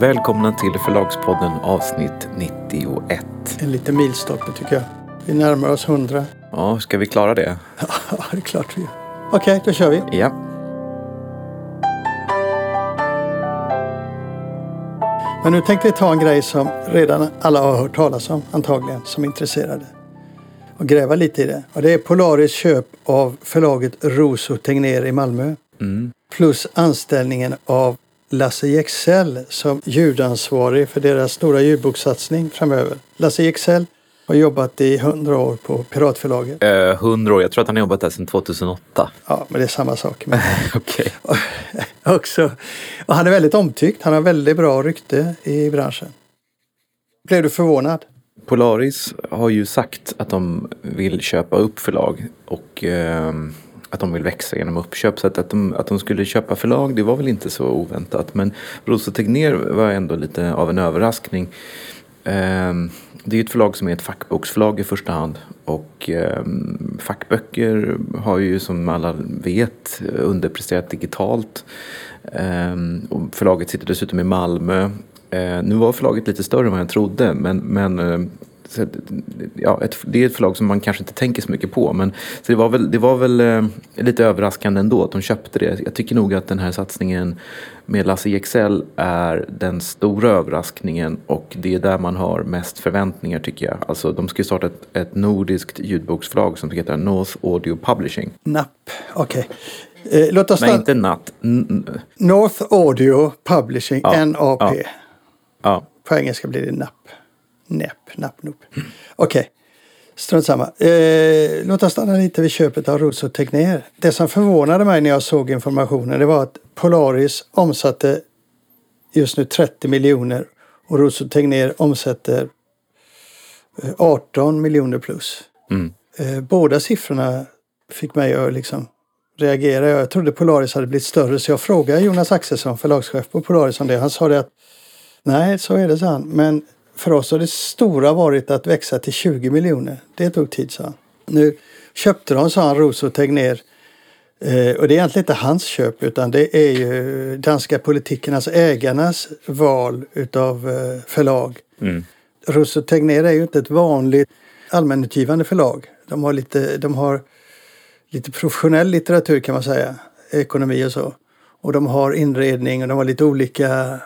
Välkomna till Förlagspodden avsnitt 91. En liten milstolpe tycker jag. Vi närmar oss 100. Ja, ska vi klara det? Ja, det är klart vi gör. Okej, då kör vi. Ja. Men nu tänkte vi ta en grej som redan alla har hört talas om antagligen, som intresserade. Och gräva lite i det. Och det är Polaris köp av förlaget Roso Tegnér i Malmö. Mm. Plus anställningen av Lasse Jexell som ljudansvarig för deras stora ljudbokssatsning framöver. Lasse Jexell har jobbat i hundra år på Piratförlaget. Eh, 100 år, jag tror att han har jobbat där sedan 2008. Ja, men det är samma sak. Okej. också. Och han är väldigt omtyckt. Han har väldigt bra rykte i branschen. Blev du förvånad? Polaris har ju sagt att de vill köpa upp förlag och ehm, att de vill växa genom uppköp. Så att, att, de, att de skulle köpa förlag, det var väl inte så oväntat. Men Rosa Tegnér var ändå lite av en överraskning. Ehm, det är ett förlag som är ett fackboksförlag i första hand. Och ehm, fackböcker har ju som alla vet underpresterat digitalt. Ehm, och förlaget sitter dessutom i Malmö. Nu var förlaget lite större än vad jag trodde men, men så, ja, ett, det är ett förlag som man kanske inte tänker så mycket på. Men, så det var väl, det var väl eh, lite överraskande ändå att de köpte det. Jag tycker nog att den här satsningen med Lasse Jexell är den stora överraskningen och det är där man har mest förväntningar tycker jag. Alltså de ska ju starta ett, ett nordiskt ljudboksförlag som heter North Audio Publishing. Napp. Okej. Eh, låt oss Nej, inte natt. N- n- North Audio Publishing, Ja, NAP. ja. På engelska blir det NAP. NAP, NAP, NOP. Okej. Strunt samma. Eh, låt oss stanna lite vid köpet av Roso Tegnér. Det som förvånade mig när jag såg informationen det var att Polaris omsatte just nu 30 miljoner och Roso Tegnér omsätter eh, 18 miljoner plus. Mm. Eh, båda siffrorna fick mig att liksom reagera. Jag trodde Polaris hade blivit större så jag frågade Jonas Axelsson, förlagschef på Polaris om det. Han sa det att nej, så är det, sa han. Men för oss har det stora varit att växa till 20 miljoner. Det tog tid, sa han. Nu köpte de, sa han, Roso Tegnér. Eh, och det är egentligen inte hans köp utan det är ju danska politiken, alltså ägarnas val utav eh, förlag. Mm. Rosso Tegnér är ju inte ett vanligt allmänutgivande förlag. De har lite, de har lite professionell litteratur kan man säga, ekonomi och så. Och de har inredning och de har lite olika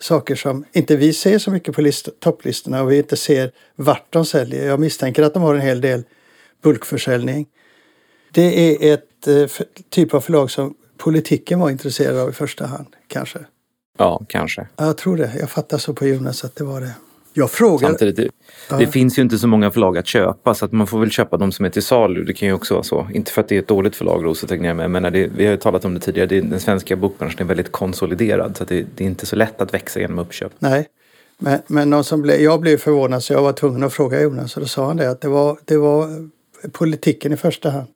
saker som inte vi ser så mycket på list, topplistorna och vi inte ser vart de säljer. Jag misstänker att de har en hel del bulkförsäljning. Det är ett eh, typ av förlag som politiken var intresserad av i första hand, kanske. ja, kanske. Ja, jag tror det. Jag fattar så på Jonas att det var det. Jag frågar... Samtidigt, det, det finns ju inte så många förlag att köpa så att man får väl köpa de som är till salu. Det kan ju också vara så. Inte för att det är ett dåligt förlag, Rosa Tegnér, men det, vi har ju talat om det tidigare. Det, den svenska bokbranschen är väldigt konsoliderad så det, det är inte så lätt att växa genom uppköp. Nej, men, men någon som blev, jag blev förvånad så jag var tvungen att fråga Jonas och då sa han det att det var, det var politiken i första hand.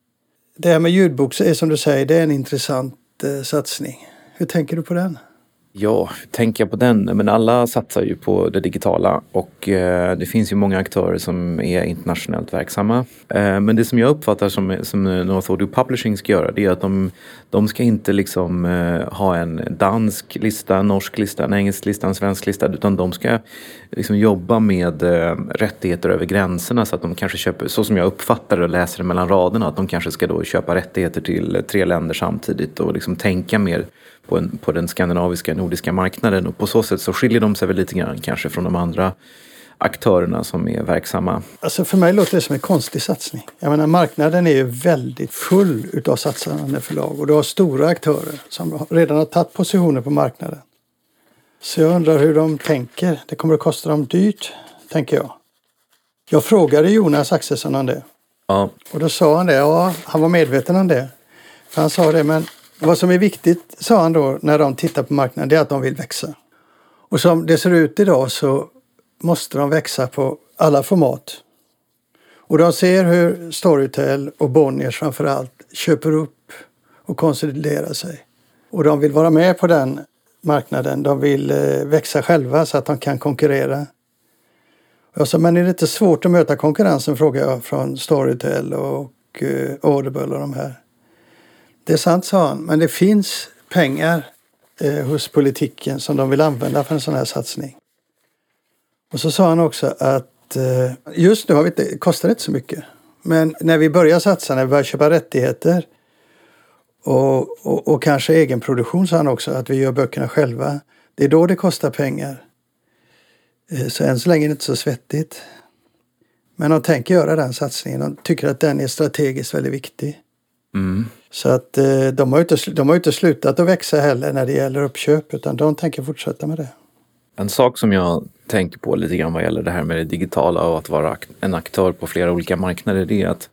Det här med ljudbok är som du säger, det är en intressant eh, satsning. Hur tänker du på den? Ja, tänker jag på den? Men alla satsar ju på det digitala och eh, det finns ju många aktörer som är internationellt verksamma. Eh, men det som jag uppfattar som, som North Audio Publishing ska göra det är att de, de ska inte liksom eh, ha en dansk lista, en norsk lista, en engelsk lista, en svensk lista utan de ska liksom jobba med eh, rättigheter över gränserna så att de kanske köper, så som jag uppfattar det och läser det mellan raderna, att de kanske ska då köpa rättigheter till tre länder samtidigt och liksom tänka mer på, en, på den skandinaviska nordiska marknaden och på så sätt så skiljer de sig väl lite grann kanske från de andra aktörerna som är verksamma. Alltså för mig låter det som en konstig satsning. Jag menar marknaden är ju väldigt full utav satsande förlag och du har stora aktörer som redan har tagit positioner på marknaden. Så jag undrar hur de tänker. Det kommer att kosta dem dyrt, tänker jag. Jag frågade Jonas Axelsson om det Ja, och då sa han det. Ja, han var medveten om det. För han sa det, men vad som är viktigt, sa han då, när de tittar på marknaden, det är att de vill växa. Och som det ser ut idag så måste de växa på alla format. Och de ser hur Storytel och Bonniers framför allt köper upp och konsoliderar sig. Och de vill vara med på den marknaden. De vill eh, växa själva så att de kan konkurrera. Jag sa, men är det inte svårt att möta konkurrensen, frågar jag, från Storytel och eh, Audible och de här. Det är sant, sa han, men det finns pengar eh, hos politiken som de vill använda för en sån här satsning. Och så sa han också att eh, just nu har vi inte, kostar det inte så mycket. Men när vi börjar satsa, när vi börjar köpa rättigheter och, och, och kanske egenproduktion sa han också, att vi gör böckerna själva. Det är då det kostar pengar. Eh, så än så länge är det inte så svettigt. Men de tänker göra den satsningen. De tycker att den är strategiskt väldigt viktig. Mm. Så att eh, de har, inte, de har inte slutat att växa heller när det gäller uppköp utan de tänker fortsätta med det. En sak som jag tänker på lite grann vad gäller det här med det digitala och att vara en aktör på flera olika marknader det är att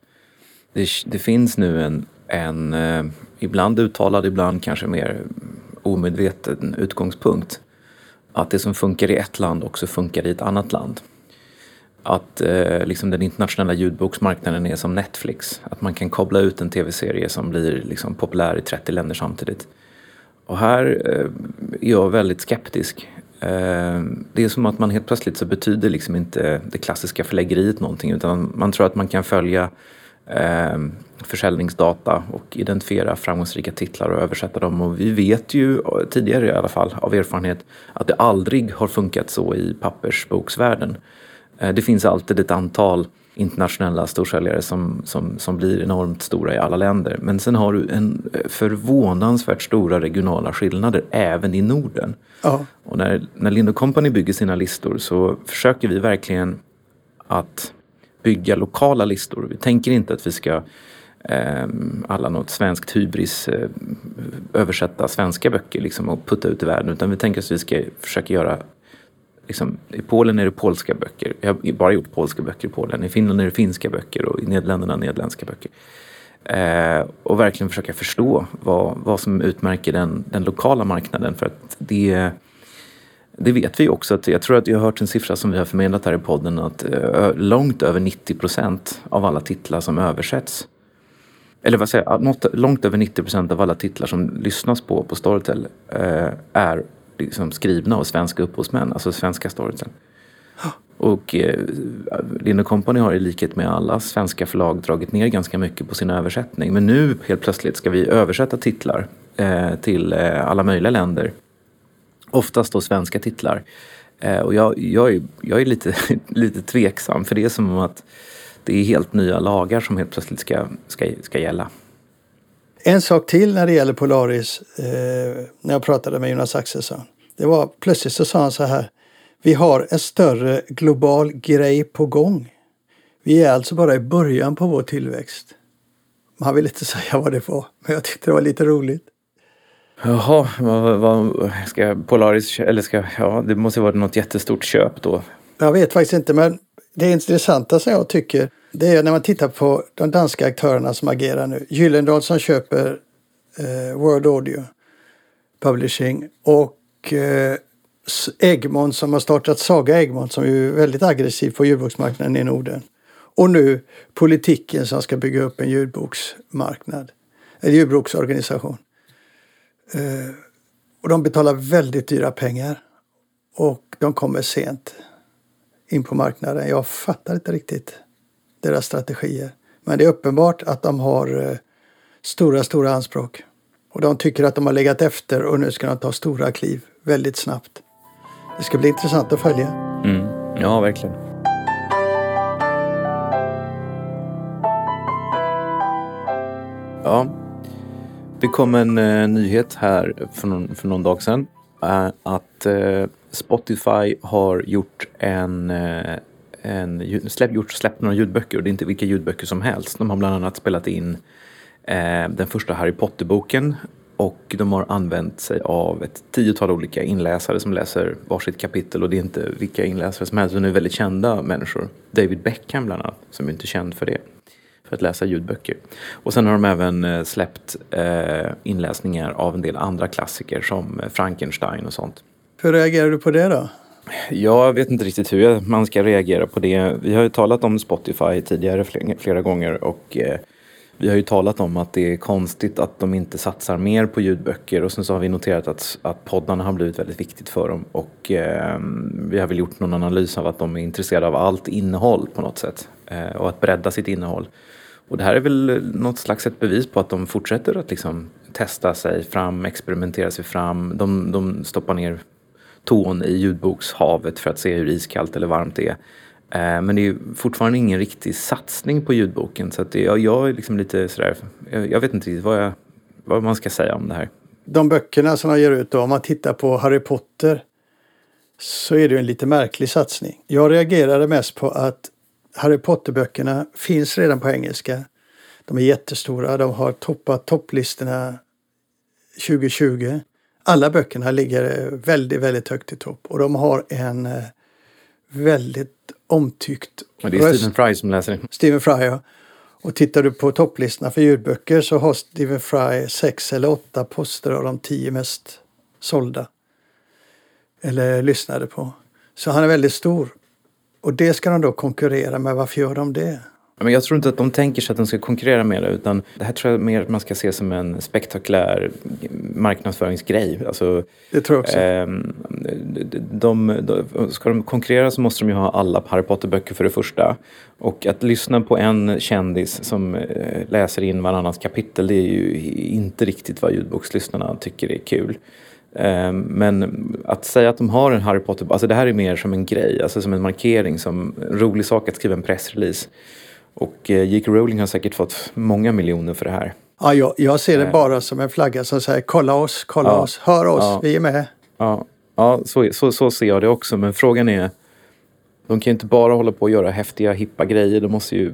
det, det finns nu en, en eh, ibland uttalad, ibland kanske mer omedveten utgångspunkt. Att det som funkar i ett land också funkar i ett annat land att eh, liksom den internationella ljudboksmarknaden är som Netflix. Att man kan koppla ut en tv-serie som blir liksom populär i 30 länder samtidigt. Och här eh, är jag väldigt skeptisk. Eh, det är som att man helt plötsligt så betyder liksom inte det klassiska förläggeriet någonting utan man tror att man kan följa eh, försäljningsdata och identifiera framgångsrika titlar och översätta dem. Och vi vet ju eh, tidigare i alla fall av erfarenhet att det aldrig har funkat så i pappersboksvärlden. Eh, det finns alltid ett antal internationella storsäljare som, som, som blir enormt stora i alla länder. Men sen har du en eh, förvånansvärt stora regionala skillnader även i Norden. Ja. Och när, när Lind Company bygger sina listor så försöker vi verkligen att bygga lokala listor. Vi tänker inte att vi ska eh, alla något svenskt hybris eh, översätta svenska böcker liksom, och putta ut i världen utan vi tänker att vi ska försöka göra liksom, I Polen är det polska böcker. Jag har bara gjort polska böcker i Polen. I Finland är det finska böcker och i Nederländerna nederländska böcker. Eh, och verkligen försöka förstå vad, vad som utmärker den, den lokala marknaden. För att det, det vet vi också. Att jag tror att jag har hört en siffra som vi har förmedlat här i podden att eh, långt över 90 procent av alla titlar som översätts eller vad säger jag, långt över 90 procent av alla titlar som lyssnas på på Storytel eh, är liksom skrivna av svenska upphovsmän, alltså svenska storysen. Och eh, Lind Company har i likhet med alla svenska förlag dragit ner ganska mycket på sin översättning. Men nu helt plötsligt ska vi översätta titlar eh, till eh, alla möjliga länder. Oftast då svenska titlar. Eh, och jag, jag, är, jag är lite, lite tveksam för det är som att det är helt nya lagar som helt plötsligt ska, ska, ska gälla. En sak till när det gäller Polaris, eh, när jag pratade med Jonas Axelsson. Det var plötsligt så sa han så här. Vi har en större global grej på gång. Vi är alltså bara i början på vår tillväxt. Han ville inte säga vad det var, men jag tyckte det var lite roligt. Jaha, vad, vad, ska Polaris, eller ska, ja det måste vara något jättestort köp då. Jag vet faktiskt inte, men det intressanta som jag tycker det är när man tittar på de danska aktörerna som agerar nu. Gyllendal som köper eh, World Audio Publishing och eh, Egmont som har startat Saga Egmont som är väldigt aggressiv på ljudboksmarknaden i Norden. Och nu politiken som ska bygga upp en ljudboksmarknad, en ljudboksorganisation. Eh, och de betalar väldigt dyra pengar och de kommer sent in på marknaden. Jag fattar inte riktigt deras strategier. Men det är uppenbart att de har eh, stora, stora anspråk. Och de tycker att de har legat efter och nu ska de ta stora kliv väldigt snabbt. Det ska bli intressant att följa. Mm. Ja, verkligen. Ja, det kom en eh, nyhet här för någon, för någon dag sedan. Eh, att eh, Spotify har gjort en eh, en, släpp, gjort, släppt några ljudböcker och det är inte vilka ljudböcker som helst. De har bland annat spelat in eh, den första Harry Potter-boken och de har använt sig av ett tiotal olika inläsare som läser varsitt kapitel och det är inte vilka inläsare som helst, utan det är väldigt kända människor. David Beckham bland annat, som är inte känd för det, för att läsa ljudböcker. Och sen har de även eh, släppt eh, inläsningar av en del andra klassiker som eh, Frankenstein och sånt. Hur reagerar du på det då? Jag vet inte riktigt hur man ska reagera på det. Vi har ju talat om Spotify tidigare flera gånger och eh, vi har ju talat om att det är konstigt att de inte satsar mer på ljudböcker och sen så har vi noterat att, att poddarna har blivit väldigt viktigt för dem och eh, vi har väl gjort någon analys av att de är intresserade av allt innehåll på något sätt eh, och att bredda sitt innehåll. Och det här är väl något slags ett bevis på att de fortsätter att liksom testa sig fram, experimentera sig fram. De, de stoppar ner tån i ljudbokshavet för att se hur iskallt eller varmt det är. Eh, men det är fortfarande ingen riktig satsning på ljudboken så att jag, jag är liksom lite sådär, jag, jag vet inte riktigt vad, jag, vad man ska säga om det här. De böckerna som de ger ut då, om man tittar på Harry Potter så är det en lite märklig satsning. Jag reagerade mest på att Harry Potter-böckerna finns redan på engelska. De är jättestora, de har toppat topplistorna 2020. Alla böckerna ligger väldigt, väldigt högt i topp och de har en eh, väldigt omtyckt Och det är Stephen Fry som läser det. Stephen Fry, ja. Och tittar du på topplistorna för ljudböcker så har Stephen Fry sex eller åtta poster av de tio mest sålda. Eller lyssnade på. Så han är väldigt stor. Och det ska de då konkurrera med. Varför gör de det? Men jag tror inte att de tänker sig att de ska konkurrera med det utan det här tror jag mer att man ska se som en spektakulär marknadsföringsgrej. Alltså, Det tror jag också. eh, de, de, ska de konkurrera så måste de ju ha alla Harry Potter-böcker för det första. Och att lyssna på en kändis som eh, läser in varannat kapitel det är ju inte riktigt vad ljudbokslyssnarna tycker är kul. Eh, Men att säga att de har en Harry Potter, alltså det här är mer som en grej, alltså som en markering, som en rolig sak att skriva en pressrelease. Och eh, J.K. Rowling har säkert fått många miljoner för det här. Ja, jag, jag ser det Eh. bara som en flagga som säger kolla oss, kolla Ja. oss, hör oss, Ja. vi är med. Ja, ja så, så, så ser jag det också. Men frågan är, de kan ju inte bara hålla på och göra häftiga, hippa grejer. De måste ju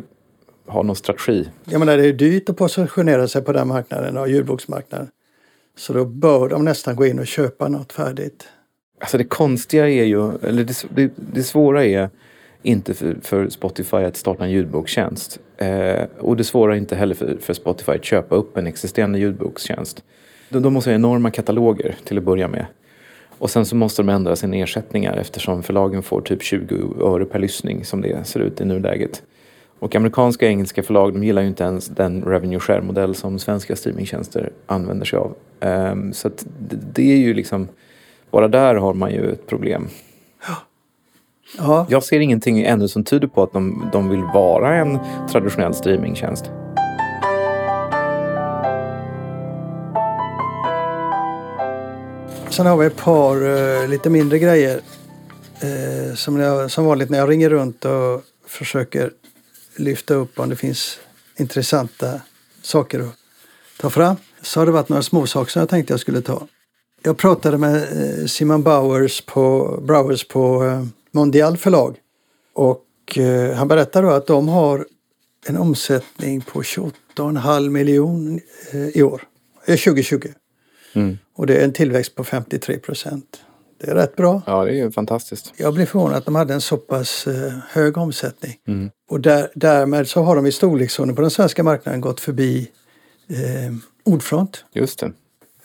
ha någon strategi. Jag menar, det är dyrt att positionera sig på den marknaden, och ljudboksmarknaden. Så då bör de nästan gå in och köpa något färdigt. Alltså det konstiga är ju, eller det, det, det svåra är inte för, för Spotify att starta en ljudbokstjänst. Eh, och det svåra är inte heller för, för Spotify att köpa upp en existerande ljudbokstjänst. De, de måste ha enorma kataloger till att börja med. Och sen så måste de ändra sina ersättningar eftersom förlagen får typ 20 öre per lyssning som det ser ut i nuläget. Och amerikanska och engelska förlag de gillar ju inte ens den revenue share modell som svenska streamingtjänster använder sig av. Ehm, så att det, det är ju liksom, bara där har man ju ett problem. Ja, Jag ser ingenting ännu som tyder på att de, de vill vara en traditionell streamingtjänst. Sen har vi ett par eh, lite mindre grejer. Eh, som, jag, som vanligt när jag ringer runt och försöker lyfta upp om det finns intressanta saker att ta fram. Så har det varit några små saker som jag tänkte jag skulle ta. Jag pratade med eh, Simon Bowers på, Browers på Mondial förlag. Och eh, han berättade då att de har en omsättning på 28,5 miljon eh, i år. Eh, 2020. Mm. Och det är en tillväxt på 53 procent. Det är rätt bra. Ja, det är ju fantastiskt. Jag blev förvånad att de hade en så pass eh, hög omsättning. Mm. Och där, därmed så har de i storleksordning på den svenska marknaden gått förbi eh, Ordfront. Just det.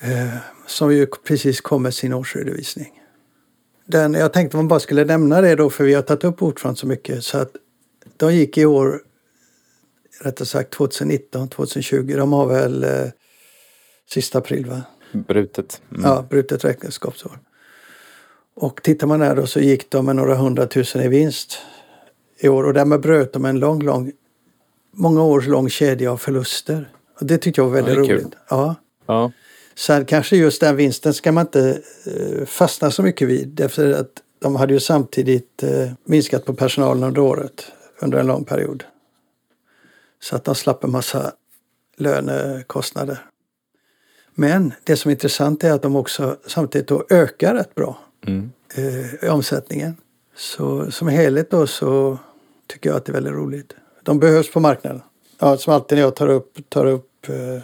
Eh, som ju precis kom med sin årsredovisning. Den, jag tänkte man bara skulle nämna det då för vi har tagit upp Ordfront så mycket. Så att de gick i år, rättare sagt 2019, 2020. De har väl eh, sista april va? Brutet. Mm. Ja, brutet räkenskapsår. Och tittar man där då så gick de med några hundratusen i vinst i år och därmed bröt de en lång, lång, många års lång kedja av förluster. Och det tyckte jag var väldigt Ja, är kul. roligt. Ja. Ja. Sen kanske just den vinsten ska man inte eh, fastna så mycket vid därför att de hade ju samtidigt eh, minskat på personalen under året under en lång period. Så att de slapp en massa lönekostnader. Men det som är intressant är att de också samtidigt då ökar rätt bra Mm. eh, i omsättningen. Så som helhet då så tycker jag att det är väldigt roligt. De behövs på marknaden. Ja, som alltid när jag tar upp, tar upp eh,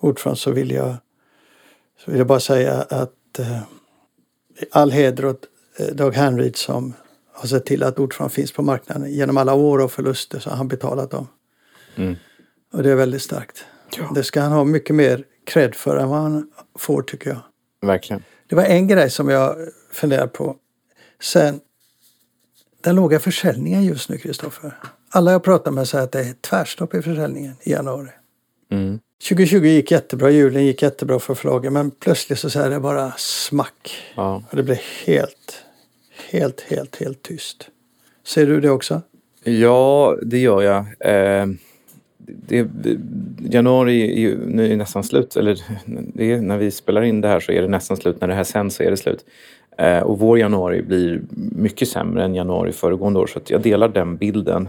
ordförande så vill jag så vill jag bara säga att eh, all heder åt eh, Doug Henryd som har sett till att ordförande finns på marknaden. Genom alla år av förluster så har han betalat dem. Mm. Och det är väldigt starkt. Ja. Det ska han ha mycket mer cred för än vad han får tycker jag. Verkligen. Det var en grej som jag funderade på. Sen den låga försäljningen just nu, Kristoffer. Alla jag pratar med säger att det är tvärstopp i försäljningen i januari. Mm. 2020 gick jättebra, julen gick jättebra för förlagen men plötsligt så säger det bara smack. Ja. Och det blev helt, helt, helt, helt tyst. Ser du det också? ja, det gör jag. Eh, det, januari är nu är nästan slut. Eller är, när vi spelar in det här så är det nästan slut. När det här sänds så är det slut. Eh, och vår januari blir mycket sämre än januari föregående år. Så jag delar den bilden.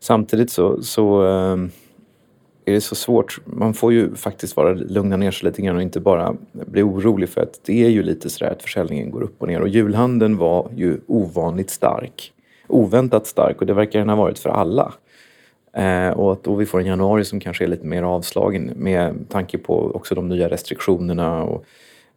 Samtidigt så, så eh, är det så svårt. Man får ju faktiskt vara lugna ner sig lite grann och inte bara bli orolig för att det är ju lite sådär att försäljningen går upp och ner. Och julhandeln var ju ovanligt stark. Oväntat stark och det verkar den ha varit för alla. Eh, och att då vi får en januari som kanske är lite mer avslagen med tanke på också de nya restriktionerna och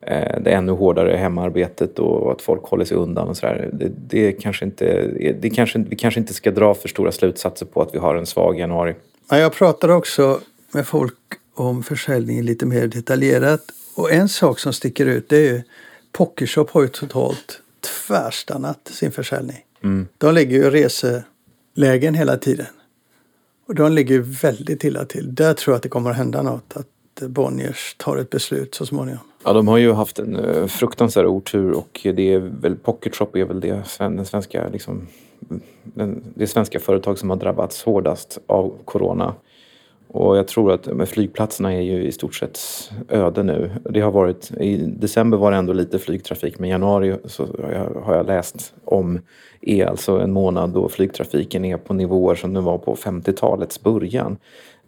eh, det ännu hårdare hemarbetet och att folk håller sig undan och sådär. Det, det kanske inte, det kanske, vi kanske inte ska dra för stora slutsatser på att vi har en svag januari. Jag pratar också med folk om försäljningen lite mer detaljerat. Och en sak som sticker ut det är ju Pokershop har ju totalt tvärstannat sin försäljning. Mm. De ligger ju i reselägen hela tiden. Och de ligger väldigt illa till. Där tror jag att det kommer att hända något. Att Bonniers tar ett beslut så småningom. Ja, de har ju haft en uh, fruktansvärd otur och det är väl Pocket Shop är väl det, den svenska, liksom, den, det svenska företag som har drabbats hårdast av corona. Och jag tror att med flygplatserna är ju i stort sett öde nu. Det har varit, I december var det ändå lite flygtrafik men i januari så har jag, har jag läst om är alltså en månad då flygtrafiken är på nivåer som den var på 50-talets början.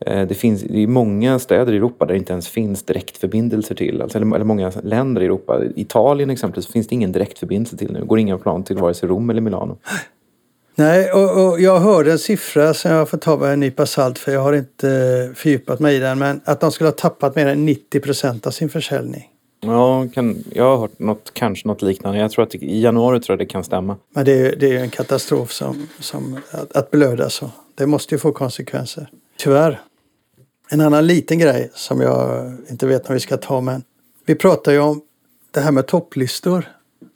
Eh, det finns det är många städer i Europa där det inte ens finns direktförbindelser till. Alltså, eller många länder i Europa. Italien exempelvis finns det ingen direktförbindelse till nu. Det går inga plan till vare sig Rom eller Milano. Nej, och, och, jag hörde en siffra som jag får ta med en nypa salt för jag har inte fördjupat mig i den. Men att de skulle ha tappat mer än 90 procent av sin försäljning. Ja, kan, jag har hört något, kanske något liknande. Jag tror att i januari tror jag det kan stämma. Men det är, det är en katastrof som, som att, att blöda så. Det måste ju få konsekvenser. Tyvärr. En annan liten grej som jag inte vet om vi ska ta men vi pratar ju om det här med topplistor,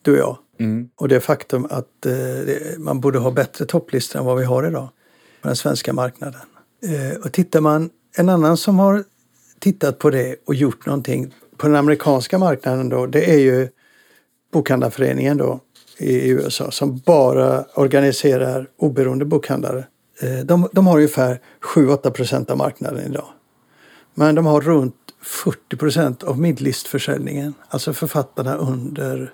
du och jag. Mm. Och det faktum att eh, man borde ha bättre topplistor än vad vi har idag på den svenska marknaden. Eh, och tittar man, en annan som har tittat på det och gjort någonting på den amerikanska marknaden då, det är ju Bokhandlarföreningen då i USA som bara organiserar oberoende bokhandlare. Eh, de, de har ungefär 7-8 procent av marknaden idag. Men de har runt 40 procent av midlistförsäljningen, alltså författarna under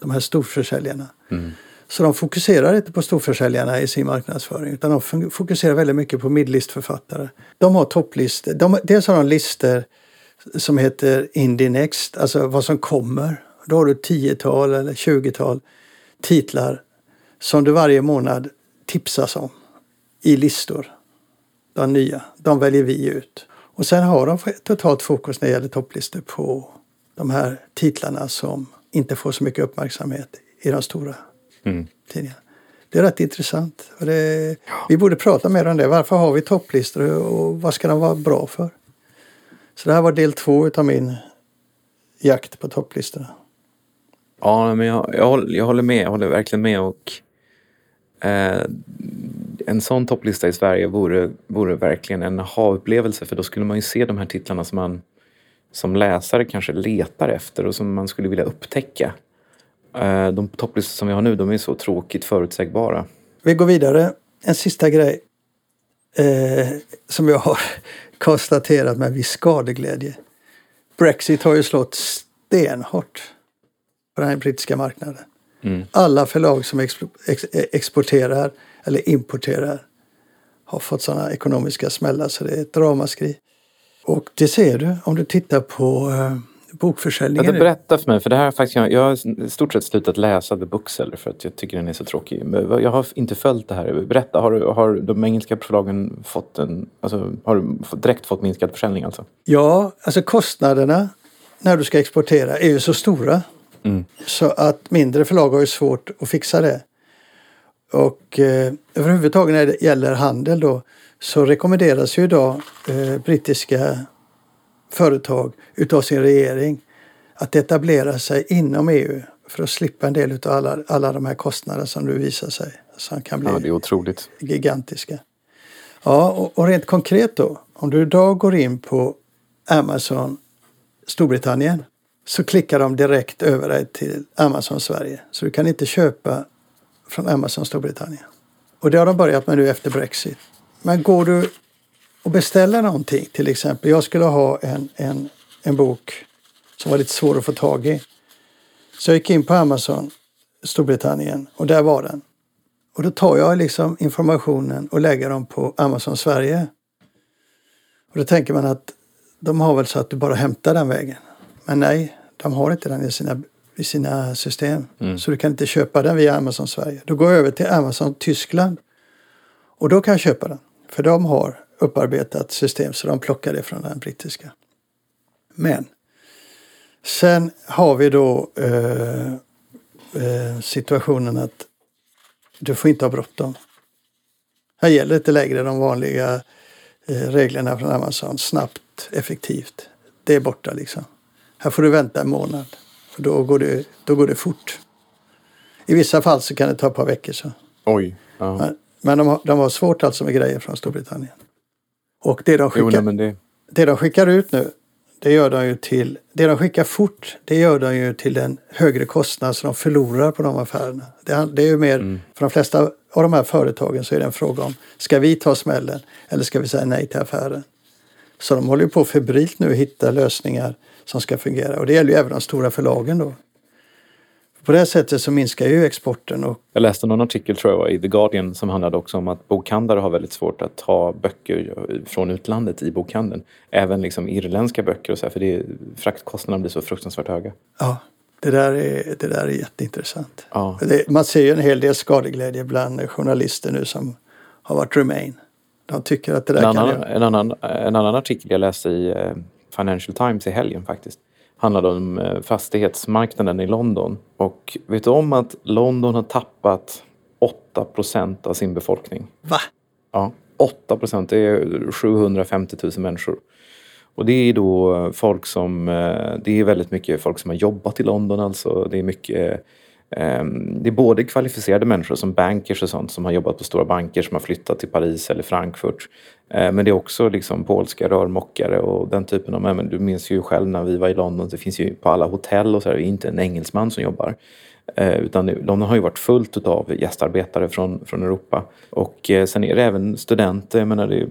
de här storförsäljarna. Mm. Så de fokuserar inte på storförsäljarna i sin marknadsföring utan de fokuserar väldigt mycket på midlistförfattare. De har topplistor. De, dels har de listor som heter Indie Next, alltså vad som kommer. Då har du tiotal eller tjugotal titlar som du varje månad tipsas om i listor. De nya, de väljer vi ut. Och sen har de totalt fokus när det gäller topplistor på de här titlarna som inte får så mycket uppmärksamhet i de stora mm. tidningarna. Det är rätt intressant. Det, vi borde prata mer om det. Varför har vi topplistor och vad ska de vara bra för? Så det här var del två utav min jakt på topplistorna. Ja, men jag, jag, håller, jag håller med. Jag håller verkligen med. Och eh, En sån topplista i Sverige vore, vore verkligen en aha-upplevelse för då skulle man ju se de här titlarna som man som läsare kanske letar efter och som man skulle vilja upptäcka. Eh, de topplistor som vi har nu, de är så tråkigt förutsägbara. Vi går vidare. En sista grej eh, som jag har konstaterat med viss skadeglädje. Brexit har ju slått stenhårt på den brittiska marknaden. Mm. Alla förlag som ex, exporterar eller importerar har fått sådana ekonomiska smällar så det är ett ramaskri. Och det ser du om du tittar på uh, bokförsäljningen. Ja, berätta för mig, för det här faktiskt, jag har i stort sett slutat läsa The Bookseller för att jag tycker den är så tråkig. Jag har inte följt det här. Berätta, har, har de engelska förlagen fått en, alltså, har du direkt fått minskad försäljning alltså? Ja, alltså kostnaderna när du ska exportera är ju så stora. Mm. Så att mindre förlag har ju svårt att fixa det. Och eh, överhuvudtaget när det gäller handel då så rekommenderas ju idag eh, brittiska företag utav sin regering att etablera sig inom EU för att slippa en del av alla, alla de här kostnaderna som nu visar sig. Som kan bli ja, det är otroligt. gigantiska. Ja, och, och rent konkret då. Om du idag går in på Amazon Storbritannien så klickar de direkt över dig till Amazon Sverige. Så du kan inte köpa från Amazon Storbritannien. Och det har de börjat med nu efter Brexit. Men går du och beställa någonting, till exempel. Jag skulle ha en, en, en bok som var lite svår att få tag i. Så jag gick in på Amazon, Storbritannien, och där var den. Och då tar jag liksom informationen och lägger dem på Amazon Sverige. Och då tänker man att de har väl så att du bara hämtar den vägen. Men nej, de har inte den i sina, i sina system. Mm. Så du kan inte köpa den via Amazon Sverige. Då går jag över till Amazon Tyskland. Och då kan jag köpa den. För de har upparbetat system så de plockar det från den brittiska. Men sen har vi då eh, eh, situationen att du får inte ha bråttom. Här gäller inte längre de vanliga eh, reglerna från Amazon. Snabbt, effektivt. Det är borta liksom. Här får du vänta en månad. För då går det, då går det fort. I vissa fall så kan det ta ett par veckor. Så. Oj. Ja. Men, de, har, de har svårt alltså med grejer från Storbritannien. Och det de skickar, jo, det... det de skickar ut nu, det gör de ju till, det de skickar fort, det gör de ju till en högre kostnad så de förlorar på de affärerna. Det, det är ju mer, mm. för de flesta av de här företagen så är det en fråga om, ska vi ta smällen eller ska vi säga nej till affären? Så de håller ju på febrilt nu att hitta lösningar som ska fungera och det gäller ju även de stora förlagen då. På det sättet så minskar ju exporten. Och... Jag läste någon artikel tror jag i The Guardian som handlade också om att bokhandlare har väldigt svårt att ta böcker från utlandet i bokhandeln. Även liksom irländska böcker och så här, för det, fraktkostnaderna blir så fruktansvärt höga. Ja, det där är, det där är jätteintressant. Ja. Det, man ser ju en hel del skadeglädje bland journalister nu som har varit Remain. De tycker att det där en kan... Annan, en, annan, en annan artikel jag läste i eh, Financial Times i helgen faktiskt handlade om eh, fastighetsmarknaden i London. Och vet du om att London har tappat 8 procent av sin befolkning? Va? Ja, 8 procent. Det är 750 000 människor. Och det är då folk som, eh, det är väldigt mycket folk som har jobbat i London alltså. Det är mycket Ehm, Ehm, det är både kvalificerade människor som bankers och sånt som har jobbat på stora banker som har flyttat till Paris eller Frankfurt. Ehm, men det är också liksom polska rörmokare och den typen av... Men du minns ju själv när vi var i London, det finns ju på alla hotell och så är det inte en engelsman som jobbar. Ehm, utan London har ju varit fullt av gästarbetare från, från Europa. Och eh, sen är det även studenter. Jag menar, det,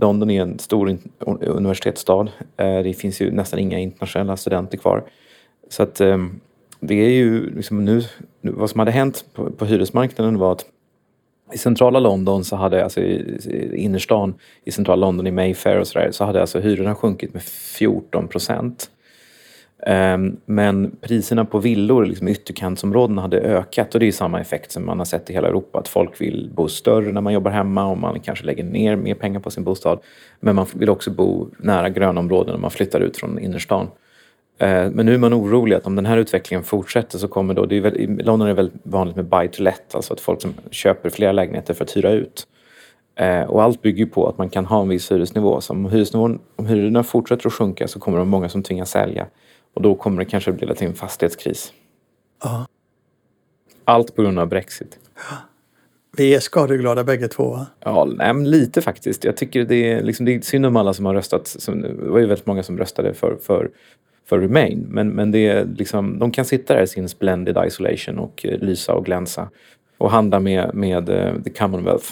London är en stor universitetsstad. Det finns ju nästan inga internationella studenter kvar. Så att det är ju liksom nu, vad som hade hänt på, på hyresmarknaden var att i centrala London så hade, alltså i, i innerstan i centrala London i Mayfair och sådär, så hade alltså hyrorna sjunkit med 14 procent. Um, men priserna på villor liksom, i ytterkantsområdena hade ökat och det är samma effekt som man har sett i hela Europa. Att folk vill bo större när man jobbar hemma och man kanske lägger ner mer pengar på sin bostad. Men man vill också bo nära grönområden när man flyttar ut från innerstan. Eh, men nu är man orolig att om den här utvecklingen fortsätter så kommer då, det är väl, i London är det väldigt vanligt med buy to let, alltså att folk som köper flera lägenheter för att hyra ut. Eh, och allt bygger på att man kan ha en viss hyresnivå. Så om, hyresnivån, om hyrorna fortsätter att sjunka så kommer det många som tvingas sälja. Och då kommer det kanske leda till en fastighetskris. Ja. Allt på grund av Brexit. Vi är skadeglada bägge två va? Ja, nej, lite faktiskt. Jag tycker det är, liksom, det är synd om alla som har röstat. Som, det var ju väldigt många som röstade för, för för Remain. Men, men det är liksom, de kan sitta där i sin splendid isolation och eh, lysa och glänsa och handla med, med uh, the Commonwealth.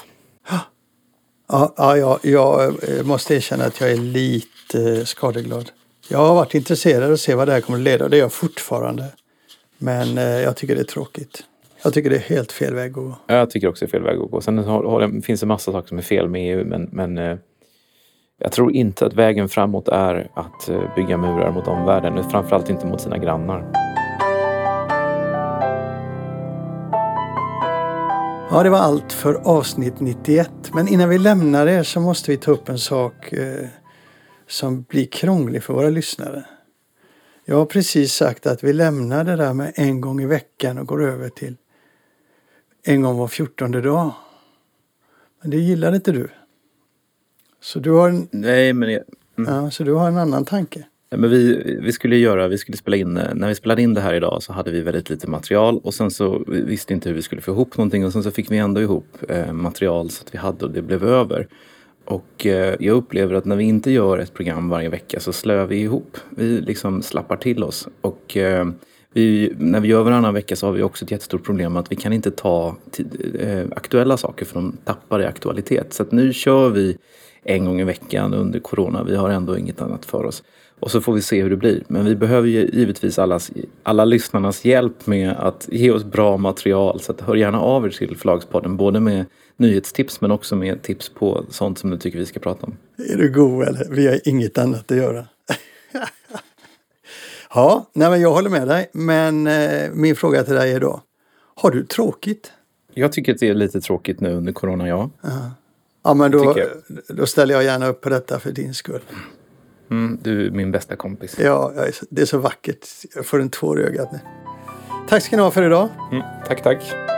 Ja, ja, ja, jag eh, måste erkänna att jag är lite skadeglad. Jag har varit intresserad av att se vad det här kommer att leda och det är jag fortfarande. Men eh, jag tycker det är tråkigt. Jag tycker det är helt fel väg att gå. Jag tycker också det är fel väg att gå. Sen finns det massa saker som är fel med EU men, men eh, jag tror inte att vägen framåt är att eh, bygga murar mot omvärlden, framförallt inte mot sina grannar. Ja, det var allt för avsnitt 91. Men innan vi lämnar det så måste vi ta upp en sak eh, som blir krånglig för våra lyssnare. Jag har precis sagt att vi lämnar det där med en gång i veckan och går över till en gång var fjortonde dag. Men det gillar inte du. Så du har en, Nej, men jag, mm. ja, så du har en annan tanke? Men vi, vi skulle göra, vi skulle spela in, när vi spelade in det här idag så hade vi väldigt lite material och sen så vi visste inte hur vi skulle få ihop någonting och sen så fick vi ändå ihop eh, material så att vi hade och det blev över. Och eh, jag upplever att när vi inte gör ett program varje vecka så slöar vi ihop. Vi liksom slappar till oss. Och eh, vi, när vi gör varannan vecka så har vi också ett jättestort problem att vi kan inte ta eh, aktuella saker för de tappar i aktualitet. Så att nu kör vi en gång i veckan under corona. Vi har ändå inget annat för oss. Och så får vi se hur det blir. Men vi behöver ju givetvis allas, alla lyssnarnas hjälp med att ge oss bra material. Så att hör gärna av er till Förlagspodden. Både med nyhetstips men också med tips på sånt som du tycker vi ska prata om. Är du god eller? Vi har inget annat att göra. ja, nej men jag håller med dig. Men eh, min fråga till dig är då. Har du tråkigt? Jag tycker att det är lite tråkigt nu under corona, ja. Ja, men då, då ställer jag gärna upp på detta för din skull. Mm, du är min bästa kompis. Ja, det är så vackert. Jag får en tår i ögat nu. Tack ska ni ha för idag. Mm, tack, tack.